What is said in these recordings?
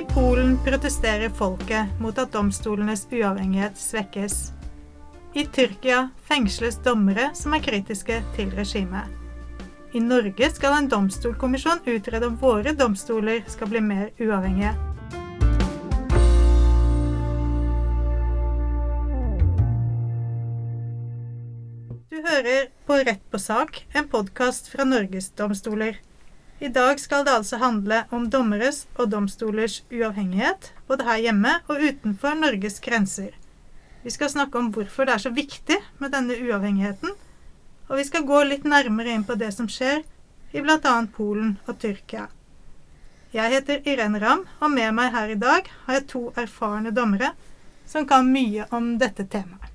I Polen protesterer folket mot at domstolenes uavhengighet svekkes. I Tyrkia fengsles dommere som er kritiske til regimet. I Norge skal en domstolkommisjon utrede om våre domstoler skal bli mer uavhengige. Du hører på Rett på sak, en podkast fra Norgesdomstoler. I dag skal det altså handle om dommeres og domstolers uavhengighet, både her hjemme og utenfor Norges grenser. Vi skal snakke om hvorfor det er så viktig med denne uavhengigheten, og vi skal gå litt nærmere inn på det som skjer i bl.a. Polen og Tyrkia. Jeg heter Irene Ramm, og med meg her i dag har jeg to erfarne dommere som kan mye om dette temaet.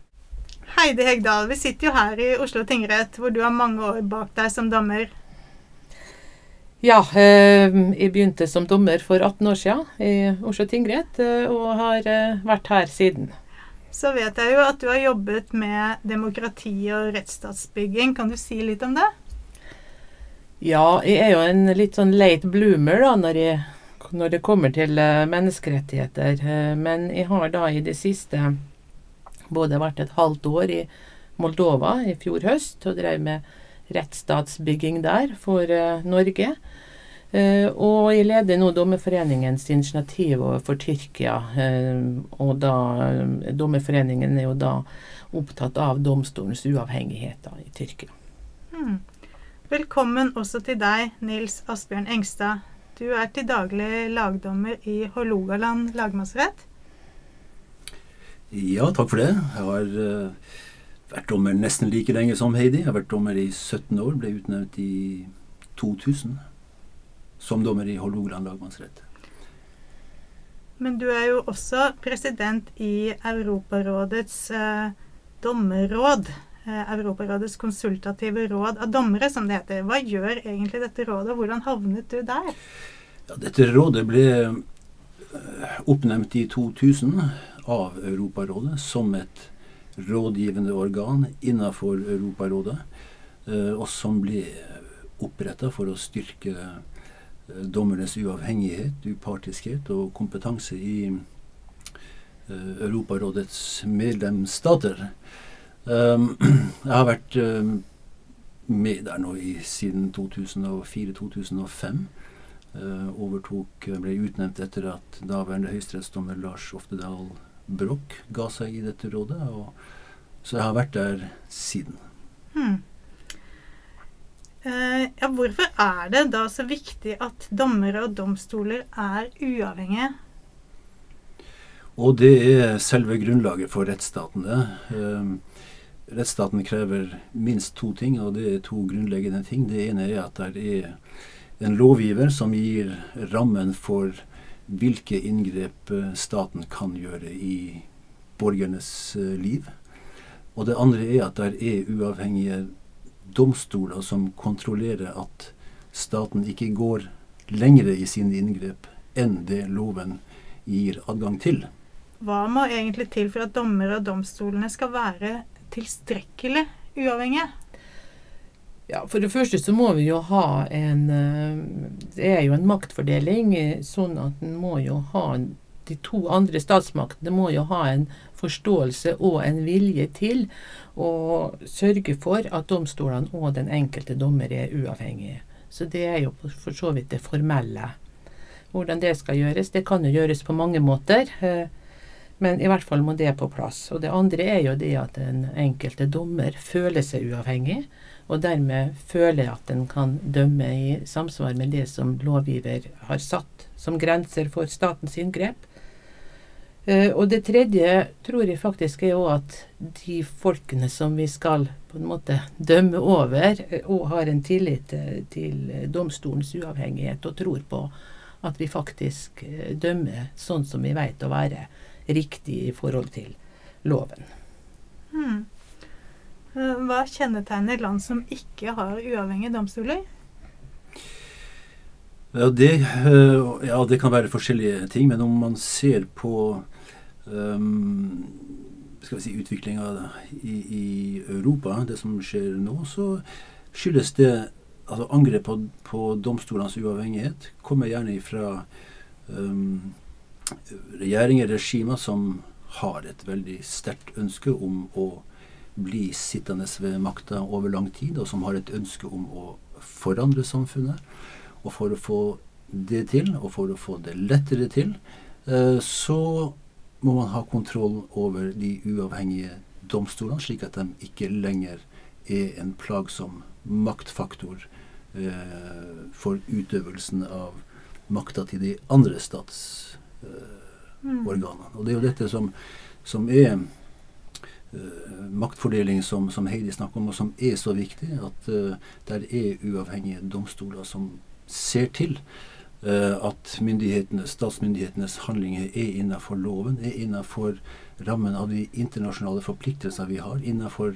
Heidi Hegdal, vi sitter jo her i Oslo tingrett, hvor du har mange år bak deg som dommer. Ja, eh, jeg begynte som dommer for 18 år siden i Oslo tingrett, eh, og har eh, vært her siden. Så vet jeg jo at du har jobbet med demokrati og rettsstatsbygging. Kan du si litt om det? Ja, jeg er jo en litt sånn late bloomer da, når, jeg, når det kommer til menneskerettigheter. Men jeg har da i det siste både vært et halvt år i Moldova i fjor høst og drev med rettsstatsbygging der for Norge. Uh, og jeg leder nå Dommerforeningens initiativ overfor Tyrkia. Uh, og da Dommerforeningen er jo da opptatt av domstolens uavhengighet da, i Tyrkia. Hmm. Velkommen også til deg, Nils Asbjørn Engstad. Du er til daglig lagdommer i Hålogaland lagmannsrett. Ja, takk for det. Jeg har uh, vært dommer nesten like lenge som Heidi. Jeg har vært dommer i 17 år. Ble utnevnt i 2000 som dommer i Hålogaland lagmannsrett. Men du er jo også president i Europarådets eh, dommerråd. Eh, Europarådets konsultative råd av dommere, som det heter. Hva gjør egentlig dette rådet, og hvordan havnet du der? Ja, dette rådet ble oppnevnt i 2000 av Europarådet som et rådgivende organ innenfor Europarådet, eh, og som ble oppretta for å styrke eh, dommernes uavhengighet, upartiskhet og kompetanse i eh, Europarådets medlemsstater. Jeg har vært med der nå i, siden 2004-2005. Overtok, ble utnevnt etter at daværende høyesterettsdommer Lars Oftedal Broch ga seg i dette rådet. Og, så jeg har vært der siden. Hmm. Eh, ja, hvorfor er det da så viktig at dommere og domstoler er uavhengige? Og det er selve grunnlaget for rettsstaten. det. Eh, rettsstaten krever minst to ting, og det er to grunnleggende ting. Det ene er at det er en lovgiver som gir rammen for hvilke inngrep eh, staten kan gjøre i borgernes liv. Og det andre er at det er uavhengige domstoler som kontrollerer at staten ikke går lengre i sine inngrep enn det loven gir adgang til. Hva må egentlig til for at dommere og domstolene skal være tilstrekkelig uavhengige? Ja, For det første så må vi jo ha en eh, Det er jo en maktfordeling, eh, sånn at en må jo ha De to andre statsmaktene må jo ha en forståelse og en vilje til å sørge for at domstolene og den enkelte dommer er uavhengige. Så det er jo for så vidt det formelle. Hvordan det skal gjøres, det kan jo gjøres på mange måter. Eh, men i hvert fall må det på plass. Og det andre er jo det at den enkelte dommer føler seg uavhengig og dermed føler at den kan dømme i samsvar med det som lovgiver har satt som grenser for statens inngrep. Uh, og det tredje tror jeg faktisk er òg at de folkene som vi skal på en måte dømme over, òg uh, har en tillit uh, til domstolens uavhengighet og tror på at vi faktisk dømmer sånn som vi vet å være riktig i forhold til loven. Hmm. Eh, hva kjennetegner land som ikke har uavhengige domstoler? Ja det, eh, ja, det, kan være forskjellige ting. Men om man ser på um, skal vi si, utviklinga i, i, Europa, det som skjer nå, så skyldes det altså Angrep på, på domstolenes uavhengighet kommer gjerne fra um, regjeringer, regimer, som har et veldig sterkt ønske om å bli sittende ved makta over lang tid, og som har et ønske om å forandre samfunnet. Og for å få det til, og for å få det lettere til, eh, så må man ha kontroll over de uavhengige domstolene, slik at de ikke lenger er en plagsom maktfaktor eh, for utøvelsen av makta til de andre statsorganene. Eh, Og det er jo dette som, som er uh, maktfordeling som, som, Heidi snakker om, og som er så viktig. At uh, der er uavhengige domstoler som ser til at statsmyndighetenes handlinger er innenfor loven, er innenfor rammen av de internasjonale forpliktelser vi har, innenfor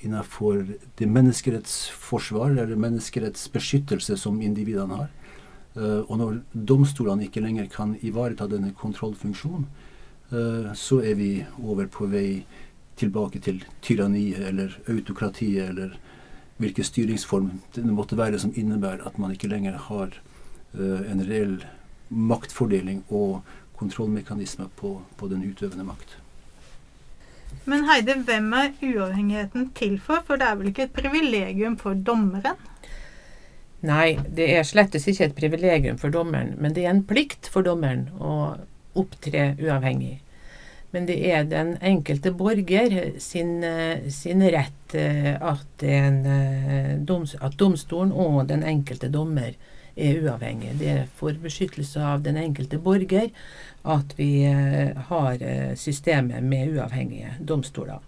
innenfor det menneskerettsforsvar eller menneskerettsbeskyttelse som individene har. Uh, og når domstolene ikke lenger kan ivareta denne kontrollfunksjonen, uh, så er vi over på vei tilbake til tyranniet eller autokratiet eller hvilken styringsform det måtte være som innebærer at man ikke lenger har uh, en reell maktfordeling og kontrollmekanisme på, på den utøvende makt. Men Heide, hvem er uavhengigheten til for? For det er vel ikke et privilegium for dommeren? Nei, det er slettes ikke et privilegium for dommeren, men det er en plikt for dommeren å opptre uavhengig. Men det er den enkelte borger sin, sin rett eh, at, en, eh, at domstolen og den enkelte dommer er uavhengig. Det er for beskyttelse av den enkelte borger at vi eh, har systemet med uavhengige domstoler.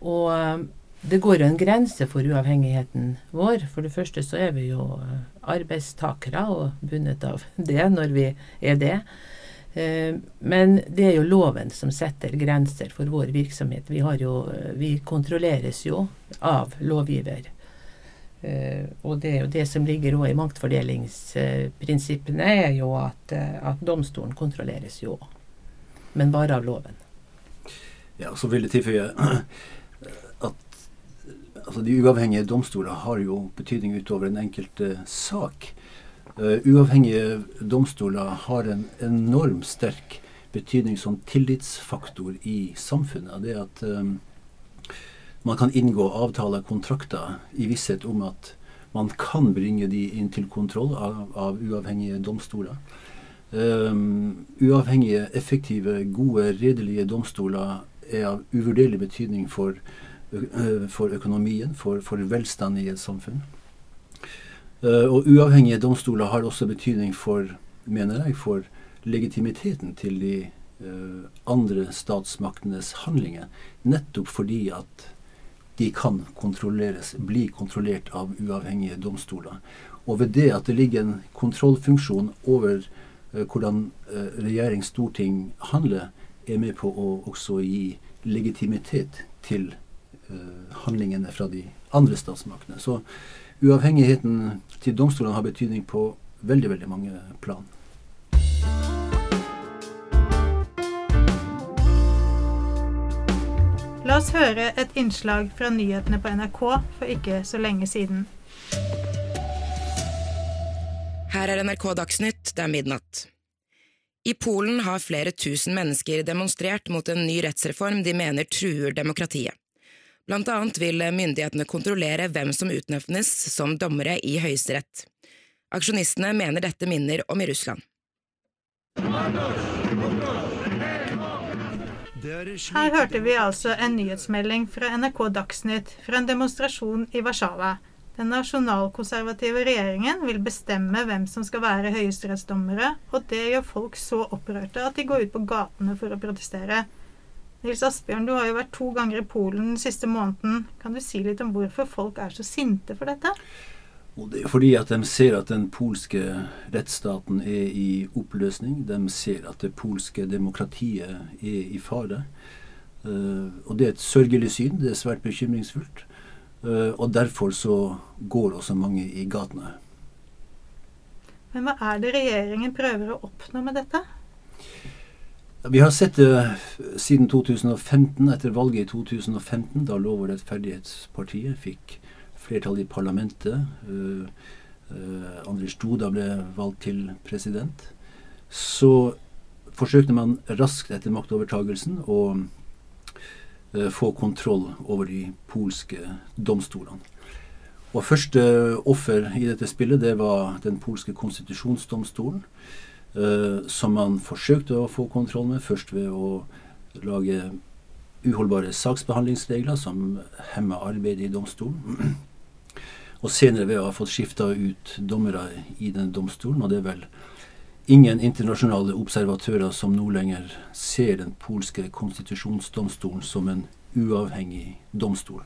Og det går jo en grense for uavhengigheten vår. For det første så er vi jo eh, arbeidstakere og bundet av det når vi er det. Eh, men det er jo loven som setter grenser for vår virksomhet. Vi, jo, eh, vi kontrolleres jo av lovgiver. Og det det som ligger i maktfordelingsprinsippene, er jo at, at domstolen kontrolleres jo, men bare av loven. Ja, så vil jeg tilføye altså De uavhengige domstoler har jo betydning utover den enkelte sak. Uh, uavhengige domstoler har en enormt sterk betydning som tillitsfaktor i samfunnet. Det at um, man kan inngå avtaler, kontrakter, i visshet om at man kan bringe de inn til kontroll av, av uavhengige domstoler. Um, uavhengige, effektive, gode, redelige domstoler er av uvurderlig betydning for uh, for økonomien, for, for velstand i et samfunn. Eh, og uavhengige domstoler har også betydning for, mener jeg, for legitimiteten til de uh, andre statsmaktenes handlinger. Nettopp fordi at de kan kontrolleres, bli kontrollert av uavhengige domstoler. Og ved det at det ligger en kontrollfunksjon over uh, hvordan regjering, storting handler, er med på å også gi legitimitet til Eh, handlingene fra de andre statsmaktene. Så uavhengigheten til domstolene har betydning på veldig, veldig mange plan. La oss høre et innslag fra nyhetene på NRK for ikke så lenge siden. Her er NRK Dagsnytt, det er midnatt. I Polen har flere tusen mennesker demonstrert mot en ny rettsreform de mener truer demokratiet. Blant annet vil myndighetene kontrollere hvem som utnevnes som dommere i Høyesterett. Aksjonistene mener dette minner om i Russland. Her hørte vi altså en nyhetsmelding fra NRK Dagsnytt fra en demonstrasjon i Warszawa. Den nasjonalkonservative regjeringen vil bestemme hvem som skal være høyesterettsdommere, og det gjør folk så opprørte at de går ut på gatene for å protestere. Nils Asbjørn, du har jo vært to ganger i Polen den siste måneden. Kan du si litt om hvorfor folk er så sinte for dette? Og det er fordi at de ser at den polske rettsstaten er i oppløsning. De ser at det polske demokratiet er i fare. Uh, og det er et sørgelig syn. Det er svært bekymringsfullt. Uh, og derfor så går også mange i gatene. Men hva er det regjeringen prøver å oppnå med dette? Vi har sett det siden 2015, etter valget i 2015, da Lov- og rettferdighetspartiet fikk flertall i parlamentet. Uh, uh, Duda ble valgt til president, så forsøkte man raskt etter maktovertagelsen å uh, få kontroll over de polske domstolene. Og første offer i dette spillet det var den polske konstitusjonsdomstolen, som man forsøkte å få kontroll med, først ved å lage uholdbare saksbehandlingsregler som hemmer arbeidet i domstolen. Og senere ved å ha fått skifta ut dommere i den domstolen. Og det er vel ingen internasjonale observatører som nå lenger ser den polske konstitusjonsdomstolen som en uavhengig domstol.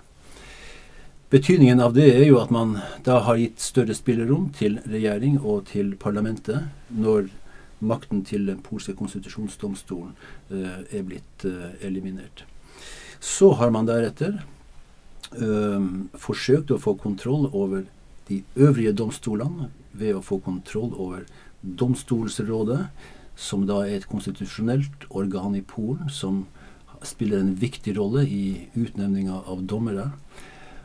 Betydningen av det er jo at man da har gitt større spillerom til regjering og til parlamentet når makten til den polske konstitusjonsdomstolen uh, er blitt uh, eliminert. Så har man deretter um, forsøkt å få kontroll over de øvrige domstolene ved å få kontroll over Domstolsrådet, som da er et konstitusjonelt organ i Polen som spiller en viktig rolle i utnevninga av dommere.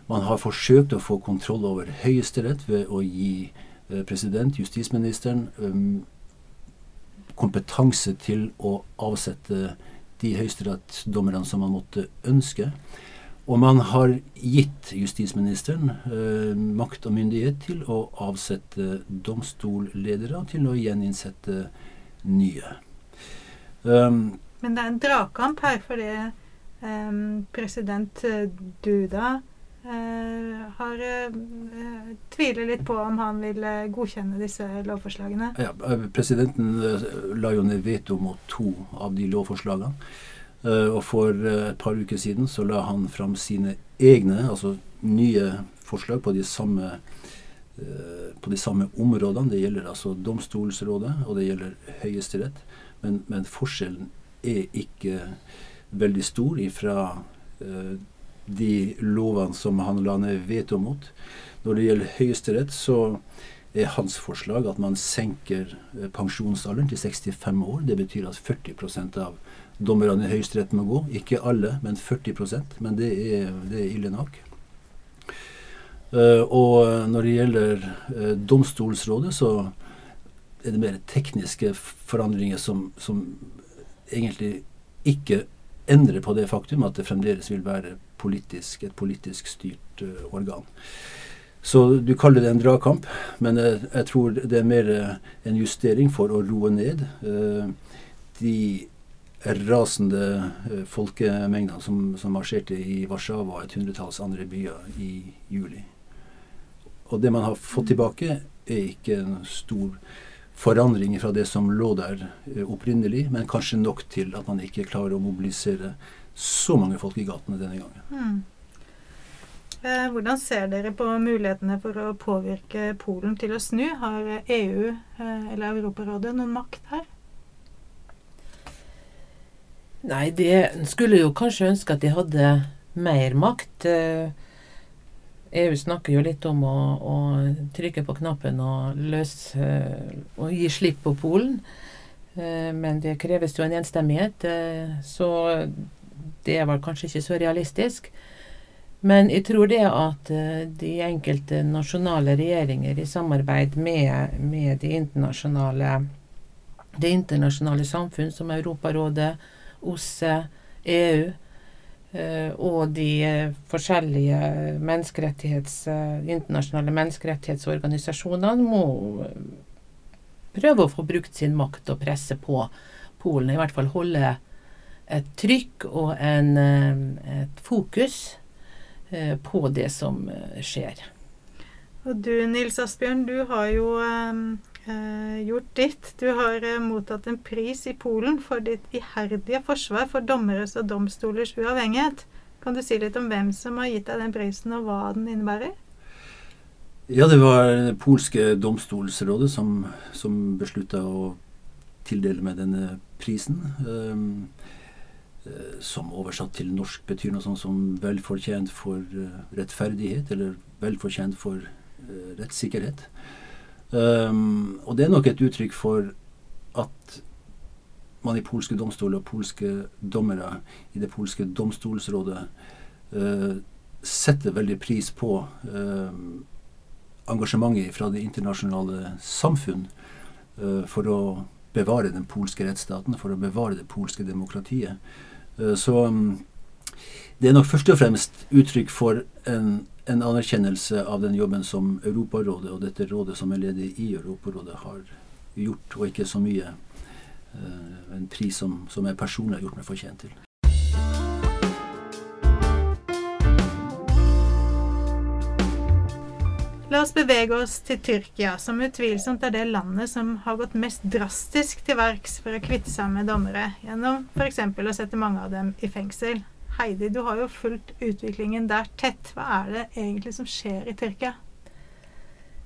Man har forsøkt å få kontroll over Høyesterett ved å gi eh, president, justisministeren, kompetanse til å avsette de høyesterettsdommerne som man måtte ønske. Og man har gitt justisministeren eh, makt og myndighet til å avsette domstolledere til å gjeninnsette nye. Um, Men det er en dragkamp her, fordi um, president Duda uh, har uh, tviler litt på om han vil uh, godkjenne disse lovforslagene. Ja, Presidenten la jo ned veto mot to av de lovforslagene. Og for et par uker siden så la han fram sine egne, altså nye forslag på de samme, på de samme områdene. Det gjelder altså Domstolsrådet, og det gjelder Høyesterett. Men, men forskjellen er ikke veldig stor ifra de lovene som han la ned veto mot. Når det gjelder Høyesterett, så er hans forslag at man senker pensjonsalderen til 65 år. Det betyr at 40% av dommerne i Høyesterett må gå. Ikke alle, men 40% Men det er, det er ille nok. Uh, og når det gjelder uh, Domstolsrådet, så er det mer tekniske forandringer som, som, egentlig ikke endrer på det faktum at det fremdeles vil være politisk, et politisk styrt uh, organ. Så du kaller det en dragkamp, men jeg, jeg tror det er mer en justering for å roe ned de rasende folkemengdene som, som marsjerte i Warszawa og et hundretalls andre byer i juli. Og det man har fått tilbake, er ikke en stor forandring fra det som lå der eh, opprinnelig, men kanskje nok til at man ikke klarer å mobilisere så mange folk i gatene denne gangen. Mm. Eh, hvordan ser dere på mulighetene for å påvirke Polen til å snu? Har EU eller Europarådet noen makt her? Nei, de skulle jo kanskje ønske at de hadde mer makt. Eh, e snakker jo litt om å, å trykke på knappen og, løse, og gi slipp på Polen. Eh, men det kreves jo en enstemmighet, eh, så det var kanskje ikke så realistisk. Men jeg tror det at de enkelte nasjonale regjeringer i samarbeid med, med det internasjonale det internasjonale samfunn, som Europarådet, OSSE, EU eh, og de eh, forskjellige menneskerettighets, eh, internasjonale menneskerettighetsorganisasjonene må prøve å få brukt sin makt og presse på Polen. I hvert fall holde et trykk og en, et fokus på det som skjer. Og du Nils Asbjørn, du har jo eh, gjort ditt. Du har eh, mottatt en pris i Polen for ditt iherdige forsvar for dommeres og domstolers uavhengighet. Kan du si litt om hvem som har gitt deg den prisen, og hva den innebærer? Ja, det var det polske domstolsrådet som, som beslutta å tildele meg denne prisen. Um, som oversatt til norsk betyr noe sånt som velfortjent for uh, rettferdighet, eller velfortjent for uh, rettssikkerhet. Um, og det er nok et uttrykk for at man i polske domstoler og polske dommere i det polske domstolsrådet uh, setter veldig pris på uh, engasjementet fra det internasjonale samfunn uh, for å bevare den polske rettsstaten, for å bevare det polske demokratiet. Uh, så um, det er nok først og fremst uttrykk for en, en, anerkjennelse av den jobben som Europarådet og dette rådet som er ledig i Europarådet har gjort, og ikke så mye uh, en pris som, som jeg personlig har gjort meg fortjent til. La oss bevege oss til Tyrkia, som utvilsomt er det landet som har gått mest drastisk til verks for å kvitte seg med dommere, gjennom f.eks. å sette mange av dem i fengsel. Heidi, du har jo fulgt utviklingen der tett. Hva er det egentlig som skjer i Tyrkia?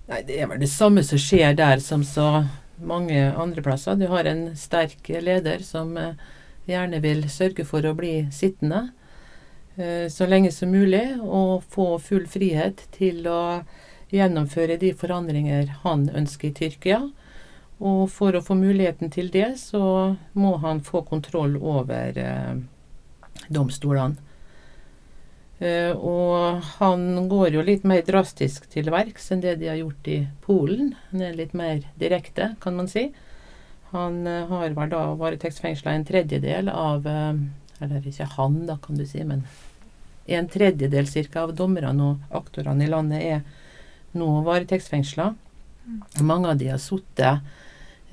Nei, Det er vel det samme som skjer der som så mange andre plasser. Du har en sterk leder som eh, gjerne vil sørge for å bli sittende eh, så lenge som mulig, og få full frihet til å gjennomføre de forandringer han ønsker i Tyrkia. Og for å få muligheten til det, så må han få kontroll over eh, domstolene. Eh, og han går jo litt mer drastisk til verks enn det de har gjort i Polen. Han er litt mer direkte, kan man si. Han eh, har vel da varetektsfengsla en tredjedel av eh, Eller ikke han, da, kan du si, men en tredjedel cirka av dommerne og aktorene i landet er nå varetektsfengsla. Mange av de har sittet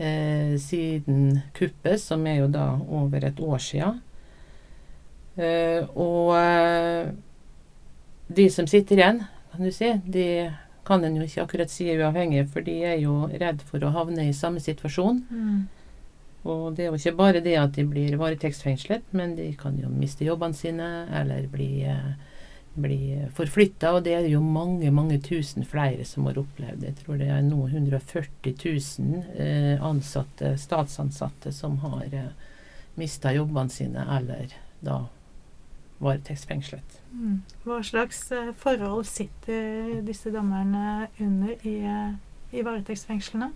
eh, siden kuppet, som er jo da over et år sia. Eh, og eh, de som sitter igjen, kan du si, de kan en jo ikke akkurat si er uavhengige, for de er jo redd for å havne i samme situasjon. Mm. Og det er jo ikke bare det at de blir varetektsfengslet, men de kan jo miste jobbene sine eller bli eh, bli forflytta, og det er jo mange mange tusen flere som har opplevd. det. Jeg tror det er nå 140 000 eh, ansatte, statsansatte som har eh, mista jobbene sine eller da varetektsfengslet. Mm. Hva slags eh, forhold sitter disse dommerne under i, eh, i varetektsfengslene?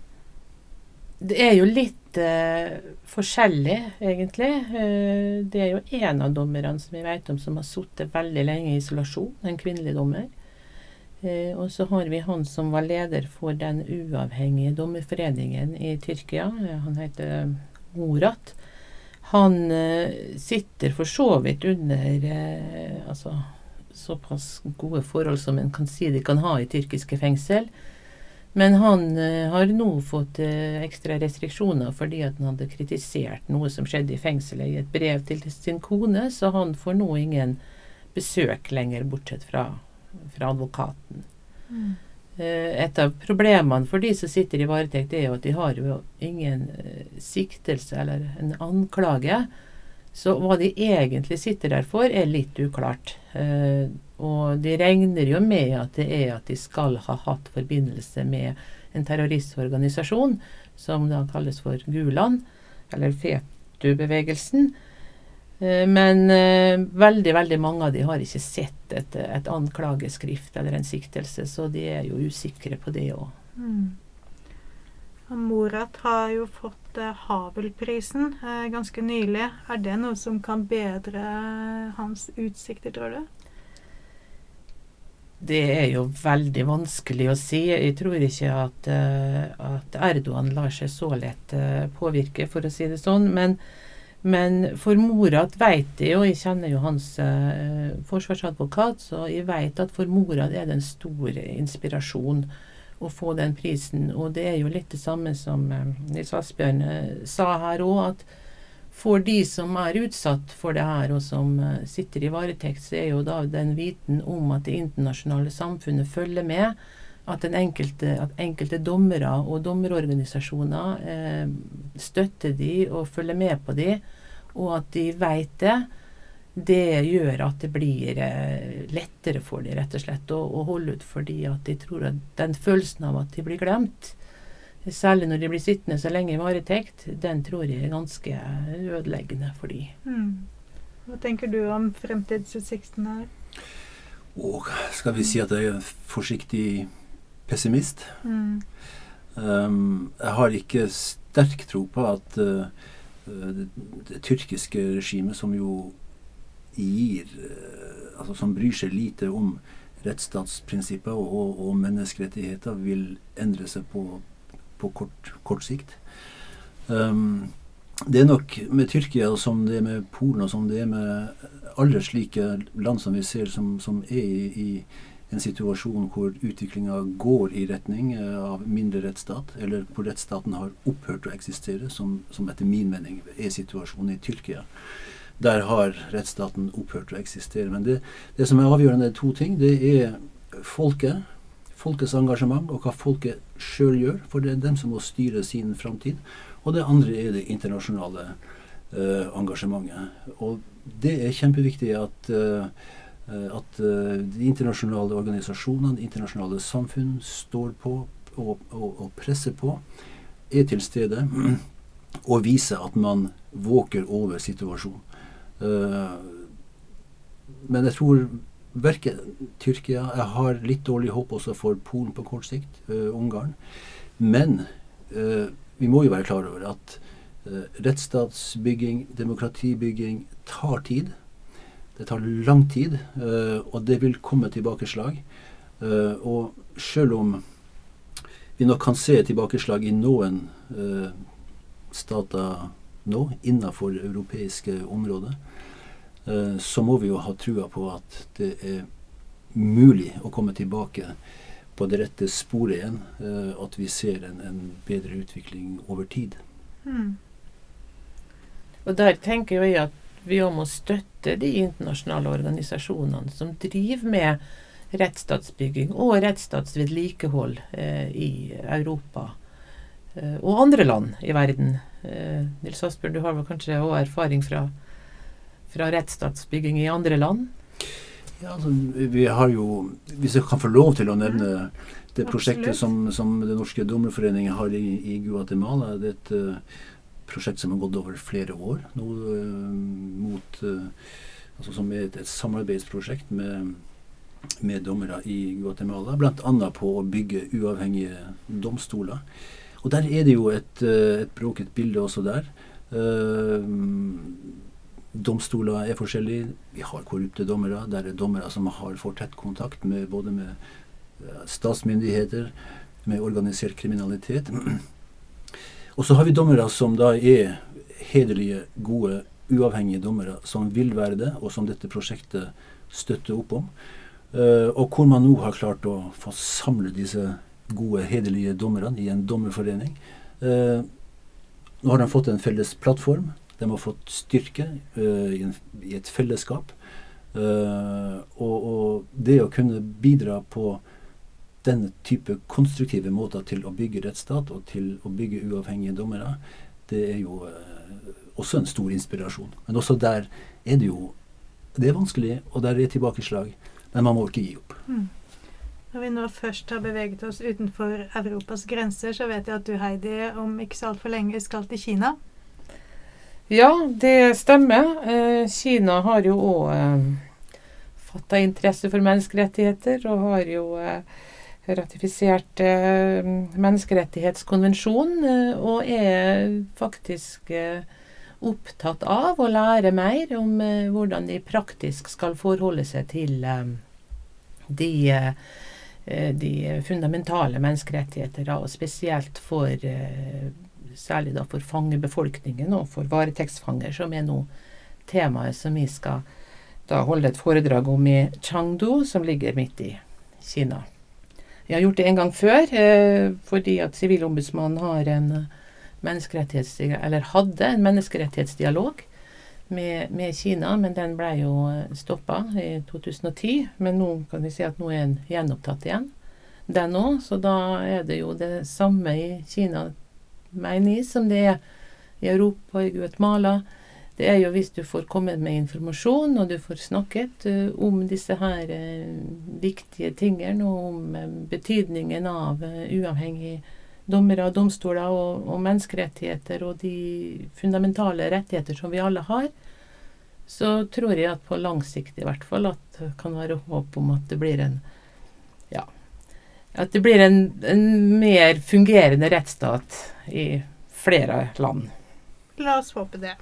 Det er jo litt eh, forskjellig, egentlig. Eh, det er jo én av dommerne som vi vet om som har sittet veldig lenge i isolasjon, en kvinnelig dommer. Eh, og så har vi han som var leder for den uavhengige dommerforeningen i Tyrkia. Eh, han heter Morat. Han eh, sitter for så vidt under eh, altså, såpass gode forhold som en kan si de kan ha i tyrkiske fengsel. Men han uh, har nå fått ekstra restriksjoner fordi han hadde kritisert noe som skjedde i fengselet i et brev til sin kone, så han får nå ingen besøk lenger, bortsett fra, fra advokaten. Mm. Uh, et av problemene for de som sitter i varetekt, er jo at de har jo ingen siktelse eller en anklage. Så hva de egentlig sitter der for, er litt uklart. Uh, og de regner jo med at det er at de skal ha hatt forbindelse med en terroristorganisasjon som da kalles for Gulan, eller Fetu-bevegelsen. Eh, men eh, veldig veldig mange av de har ikke sett et, et anklageskrift eller en siktelse, så de er jo usikre på det òg. Mm. Morat har jo fått eh, Havel-prisen eh, ganske nylig. Er det noe som kan bedre hans utsikter, tror du? Det er jo veldig vanskelig å si. Jeg tror ikke at, at Erdogan lar seg så lett påvirke, for å si det sånn. Men, men for Morat vet jeg, og jeg kjenner jo hans eh, forsvarsadvokat, så jeg vet at for Morat er det en stor inspirasjon å få den prisen. Og det er jo litt det samme som Nils Asbjørn sa her òg, at for de som er utsatt for det her, og som uh, sitter i varetekt, så er jo da den viten om at det internasjonale samfunnet følger med. At, enkelte, at enkelte dommere og dommerorganisasjoner eh, støtter de og følger med på de, og at de vet det, det gjør at det blir eh, lettere for dem rett og slett å, å holde ut, fordi at de tror at den følelsen av at de blir glemt, Særlig når de blir sittende så lenge i varetekt. Den tror jeg er ganske ødeleggende for dem. Mm. Hva tenker du om fremtidsutsiktene her? Og skal vi si at jeg er en forsiktig pessimist? Mm. Um, jeg har ikke sterk tro på at uh, det, det, tyrkiske regimet, som jo gir uh, Altså som bryr seg lite om rettsstatsprinsipper og, og, menneskerettigheter vil endre seg på, på kort, kort, sikt. Um, det er nok med Tyrkia som det er med Polen og som det er med alle slike land som vi ser som, som er i, i en situasjon hvor utviklinga går i retning eh, av mindre rettsstat, eller hvor rettsstaten har opphørt å eksistere, som, som etter min mening er situasjonen i Tyrkia. Der har rettsstaten opphørt å eksistere. Men det, det som er avgjørende, er to ting. Det er folket, folkets engasjement, og hva folket sjøl gjør. For det er dem som må styre sin framtid. Og det andre er det internasjonale eh, engasjementet. Og det er kjempeviktig at Eh, at eh, de internasjonale organisasjonene, internasjonale samfunn, står på og, og, og, presser på, er til stede og viser at man våker over situasjonen. Uh, men jeg tror verken Tyrkia Jeg har litt dårlig håp også for Polen på kort sikt, Ungarn. Men vi må jo være klar over at rettsstatsbygging, demokratibygging, tar tid. Det tar lang tid, uh, og det vil komme tilbakeslag. Uh, og selv om vi nok kan se tilbakeslag i noen uh, stater nå innenfor europeiske områder, så må vi jo ha trua på at det er mulig å komme tilbake på det rette sporet igjen. at vi ser en, en bedre utvikling over tid. Mm. Og der tenker jeg at vi om å støtte de internasjonale organisasjonene som driver med rettsstatsbygging og rettsstatsvedlikehold eh, i Europa eh, og andre land i verden. Eh, Nils Asbjørn, du har vel kanskje òg erfaring fra, fra rettsstatsbygging i andre land? Ja, altså, vi har jo, Hvis jeg kan få lov til å nevne det prosjektet som, som Den norske dommerforeningen har i, i Guatemala. det er et uh, prosjekt som har gått over flere år. Nå, uh, mot, uh, altså som et, et samarbeidsprosjekt med, med, dommere i Guatemala. Bl.a. på å bygge uavhengige domstoler. Og der er det jo et, uh, et bråket bilde også der. domstoler er forskjellige. Vi har korrupte dommere. Der er dommere som har for tett kontakt med både med statsmyndigheter, med organisert kriminalitet. Og så har vi dommere som da er hederlige, gode, uavhengige dommere som vil være det, og som dette prosjektet støtter opp om. Uh, og hvor man nå har klart å få samle disse gode, hederlige dommerne i en dommerforening. Uh, nå har de fått en felles plattform. De har fått styrke uh, i, en, i, et fellesskap. Og, og, det å kunne bidra på denne type konstruktive måter til å bygge rettsstat og til å bygge uavhengige dommere, det er jo eh, også en stor inspirasjon. Men også der er det jo Det er vanskelig, og der er tilbakeslag. Men man må ikke gi opp. Mm. Når vi nå først har beveget oss utenfor Europas grenser, så vet jeg at du, Heidi, om ikke så altfor lenge skal til Kina. Ja, det stemmer. Eh, Kina har jo òg eh, fatta interesse for menneskerettigheter, og har jo eh, ratifisert eh, menneskerettighetskonvensjonen eh, og er faktisk eh, opptatt av å lære mer om hvordan de praktisk skal forholde seg til de, de fundamentale menneskerettigheter, og spesielt for særlig da for fangebefolkningen og for varetektsfanger, som er nå temaet som vi skal da holde et foredrag om i Changdu, som ligger midt i Kina. Vi har gjort det en gang før, eh, fordi at Sivilombudsmannen har en eh. Eller hadde en menneskerettighetsdialog med, med Kina, men den ble jo eh, stoppa i 2010. Men nå kan vi si at nå er den gjenopptatt igjen, den òg. Så da er det jo det samme i Kina, mener jeg, som det er i Europa, i Guatemala det er jo hvis du får kommet med informasjon, og du får snakket uh, om disse her uh, viktige tingene, og om uh, betydningen av uavhengige dommere og domstoler og, og, menneskerettigheter og de fundamentale rettigheter som vi alle har, så tror jeg at på lang sikt i hvert fall at det kan være håp om at det blir en ja, at det blir en, en mer fungerende rettsstat i flere land. La oss håpe det.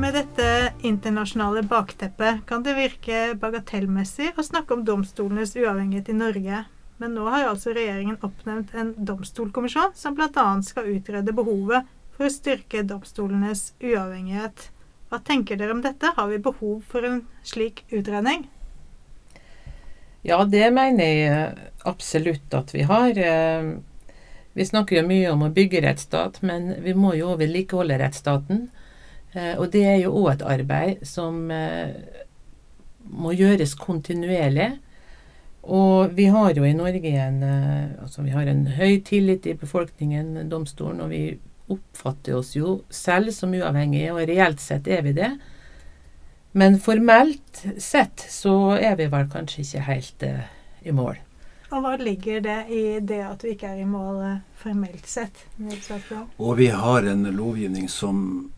Med dette internasjonale bakteppet kan det virke bagatellmessig å snakke om domstolenes uavhengighet i Norge. Men nå har altså regjeringen oppnevnt en domstolkommisjon som bl.a. skal utrede behovet for å styrke domstolenes uavhengighet. Hva tenker dere om dette? Har vi behov for en slik utredning? Ja, det mener jeg absolutt at vi har. Eh, vi snakker jo mye om å bygge rettsstat, men vi må jo vedlikeholde rettsstaten. Eh, og det er jo òg et arbeid som eh, må gjøres kontinuerlig. Og vi har jo i Norge en, altså vi har en høy tillit i befolkningen, domstolen, og vi oppfatter oss jo selv som uavhengige, og reelt sett er vi det. Men formelt sett så er vi vel kanskje ikke helt eh, i mål. Og hva ligger det i det at vi ikke er i mål eh, formelt sett? Og vi har en lovgivning som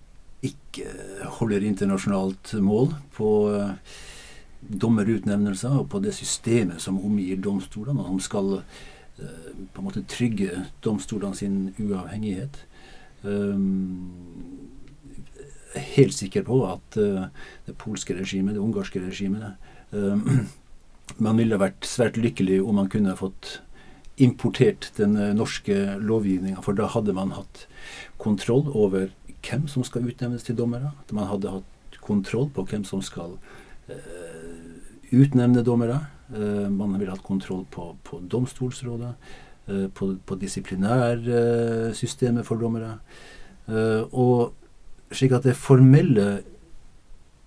ikke holder internasjonalt mål på eh, dommerutnevnelser og på det systemet som omgir domstolene, og som skal eh, på en måte trygge domstolene sin uavhengighet. Um, helt sikker på at det polske regimet, det ungarske regimet Man ville vært svært lykkelig om man kunne fått importert den norske lovgivninga, for da hadde man hatt kontroll over hvem som skal utnevnes til dommere. At Man hadde hatt kontroll på hvem som skal uh, utnevne dommere. man ville hatt kontroll på, på domstolsrådet. Eh, på, på disiplinærsystemet for dommere. Eh, og slik at det formelle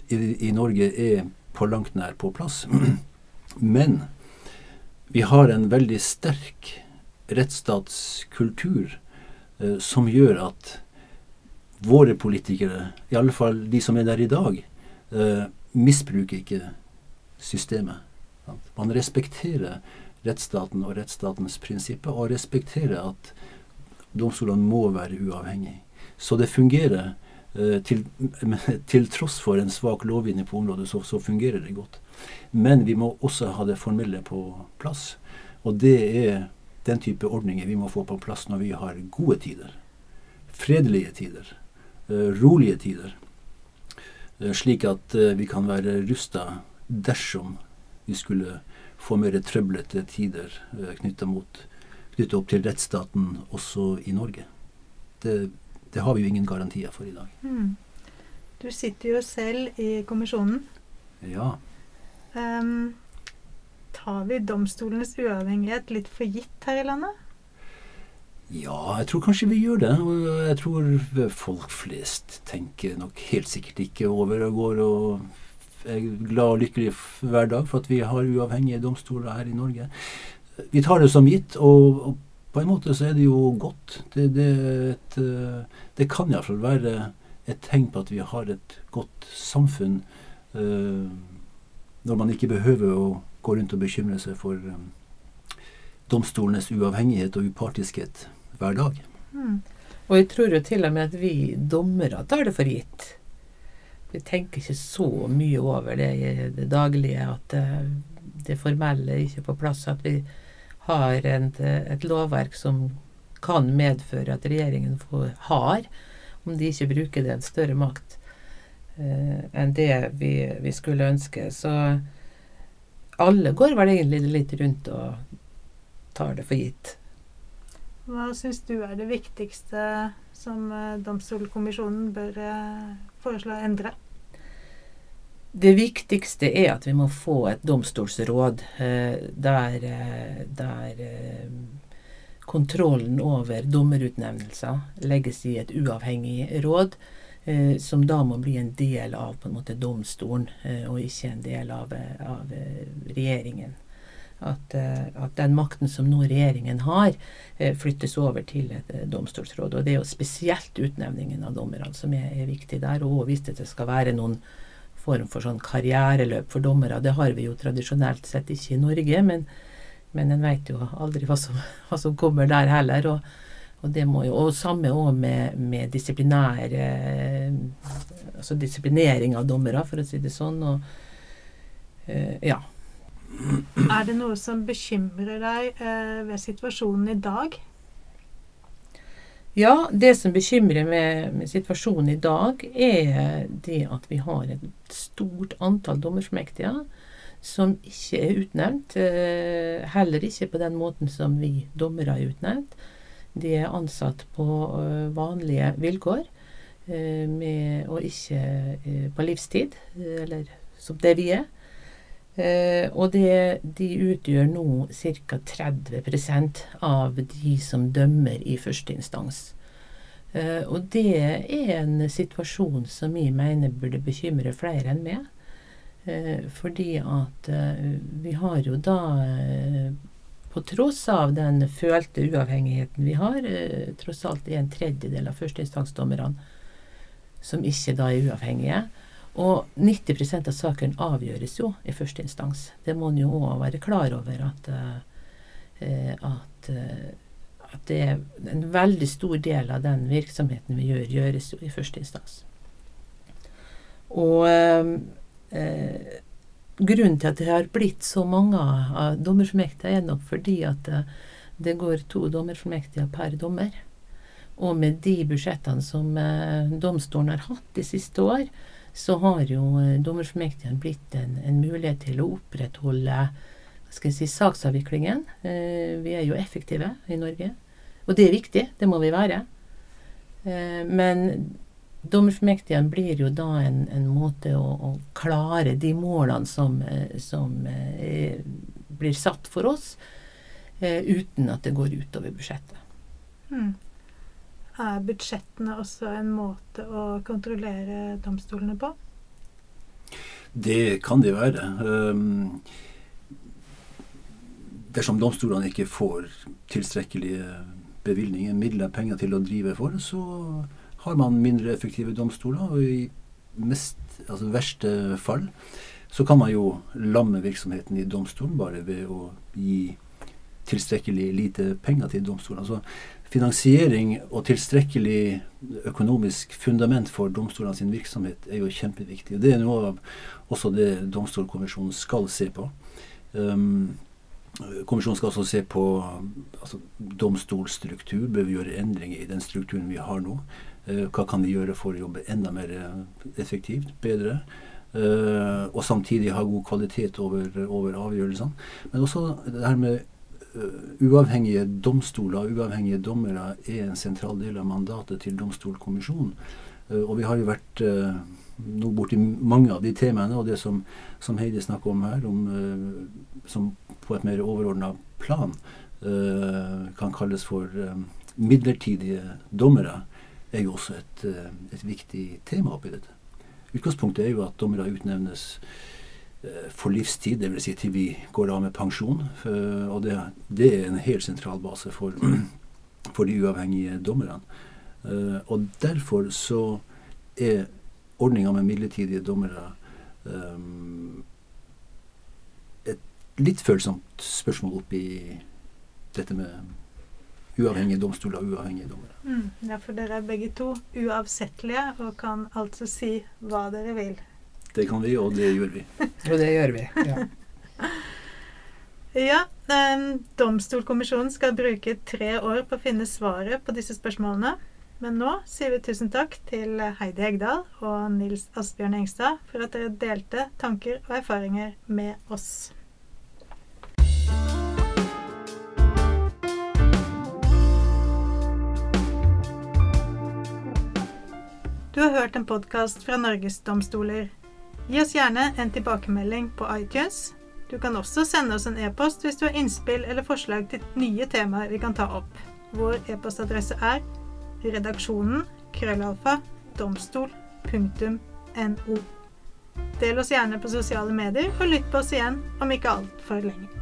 i, i Norge er på langt nær på plass. Men vi har en veldig sterk rettsstatskultur eh, som gjør at våre politikere, i alle fall de som er der i dag, eh, misbruker ikke systemet. Man respekterer rettsstaten og rettsstatens prinsipper, og respekterer at domstolene må være uavhengige. Så det fungerer. Eh, til, til, tross for en svak lovgivning på området, så, så, fungerer det godt. Men vi må også ha det formelle på plass. Og det er den type ordninger vi må få på plass når vi har gode tider. Fredelige tider. Uh, rolige tider. Uh, slik at uh, vi kan være rusta dersom vi skulle få mer trøblete tider eh, knytta opp til rettsstaten også i Norge. Det, det, har vi jo ingen garantier for i dag. Mm. Du sitter jo selv i kommisjonen. Ja. Um, tar vi domstolenes uavhengighet litt for gitt her i landet? Ja, jeg tror kanskje vi gjør det. Og jeg tror folk flest tenker nok helt sikkert ikke over og går og er glad og lykkelig hver dag for at vi har uavhengige domstoler her i Norge. Vi tar det som gitt, og, og på en måte så er det jo godt. Det, det, et, det kan iallfall være et tegn på at vi har et godt samfunn uh, når man ikke behøver å gå rundt og bekymre seg for um, domstolenes uavhengighet og upartiskhet hver dag. Mm. Og jeg tror jo til og med at vi dommere tar det for gitt. Vi tenker ikke så mye over det i det daglige at uh, det formelle er ikke på plass. At vi har et, et lovverk som kan medføre at regjeringen får, har, om de ikke bruker det, en større makt eh, enn det vi, vi, skulle ønske. Så alle går vel egentlig litt rundt og tar det for gitt. Hva syns du er det viktigste som uh, Domstolkommisjonen bør foreslå å endre? Det viktigste er at vi må få et domstolsråd eh, der, eh, der eh, kontrollen over dommerutnevnelser legges i et uavhengig råd, eh, som da må bli en del av på en måte domstolen, eh, og ikke en del av, av regjeringen. At, at, den makten som nå regjeringen har, flyttes over til et domstolsråd. Og det er jo spesielt utnevningen av dommerne som er, er viktig der, og hvis det skal være noen form for sånn karriereløp for dommere. Det har vi jo tradisjonelt sett ikke i Norge, men, men en veit jo aldri hva som, hva som, kommer der heller. Og, og det må jo, og samme òg med, med disiplinær eh, Altså disiplinering av dommere, for å si det sånn. Og eh, ja. Er det noe som bekymrer deg eh, ved situasjonen i dag? Ja, det som bekymrer med, med, situasjonen i dag, er det at vi har et stort antall dommersmektige som ikke er utnevnt. Eh, heller ikke på den måten som vi dommere er utnevnt. De er ansatt på eh, vanlige vilkår, eh, med, og ikke på livstid, eller som det vi er. Eh, og det, de utgjør nå ca. 30% av de som dømmer i førsteinstans. Eh, og det er en situasjon som vi mener burde bekymre flere enn meg. Eh, fordi at eh, vi har jo da eh, på tross av den følte uavhengigheten vi har, eh, tross alt er en tredjedel av førsteinstansdommerne som ikke da er uavhengige. Og 90% av saken avgjøres jo i første instans. Det må en jo òg være klar over at, uh, at, uh, at, det er en veldig stor del av den virksomheten vi gjør, gjøres jo i første instans. Og eh, grunnen til at det har blitt så mange av dommerfullmektiger, er nok fordi at det går to dommerfullmektiger per dommer. Og med de budsjettene som domstolen har hatt de siste år, så har jo eh, dommerfullmektigene blitt en, en, mulighet til å opprettholde skal jeg si, saksavviklingen. Eh, vi er jo effektive i Norge. Og det er viktig. Det må vi være. Eh, men dommerfullmektigene blir jo da en, en måte å, å, klare de målene som, som blir satt for oss, uten at det går utover budsjettet. Mm. Er budsjettene også en måte å kontrollere domstolene på? Det kan de være. Um, dersom domstolene ikke får tilstrekkelige bevilgninger, midler, penger til å drive for, så har man mindre effektive domstoler. Og i mest, altså verste fall så kan man jo lamme virksomheten i domstolen bare ved å gi tilstrekkelig lite penger til domstolen. Altså, finansiering og tilstrekkelig økonomisk fundament for domstolene sin virksomhet er jo kjempeviktig. Det er noe av også det Domstolkommisjonen skal se på. Um, kommisjonen skal også se på altså, domstolstruktur. Bør vi gjøre endringer i den strukturen vi har nå? Uh, hva kan vi gjøre for å jobbe enda mer effektivt, bedre? Uh, og samtidig ha god kvalitet over, over avgjørelsene. Men også det her med Eh, uavhengige domstoler, og uavhengige dommere, er en sentral del av mandatet til Domstolkommisjonen. Uh, og vi har jo vært uh, nå borti mange av de temaene, og det som, som Heidi snakker om her, om, som på et mer overordna plan kan kalles for midlertidige dommere, er jo også et, et viktig tema oppi dette. Utgangspunktet er jo at dommere utnevnes Eh, for livstid, dvs. Si til vi går av med pensjon. Og det, det er en helt sentral base for, for de uavhengige dommerne. Eh, og derfor så er ordninga med midlertidige dommere et litt følsomt spørsmål oppi dette med uavhengige domstoler og uavhengige dommere. Mm, ja, for dere er begge to uavsettelige og kan altså si hva dere vil. Det kan vi, og det gjør vi. og det gjør vi, ja. ja, um, Domstolkommisjonen skal bruke tre år på å finne svaret på disse spørsmålene. Men nå sier vi tusen takk til Heidi Egdal og Nils Asbjørn Engstad for at dere delte tanker og erfaringer med oss. Du har hørt en podkast fra Norges domstoler. Gi oss gjerne en tilbakemelding på iTunes. Du kan også sende oss en e-post hvis du har innspill eller forslag til nye temaer vi kan ta opp. Vår e-postadresse er redaksjonen krøllalfa domstol.no. Del oss gjerne på sosiale medier, og lytt på oss igjen om ikke altfor lenge.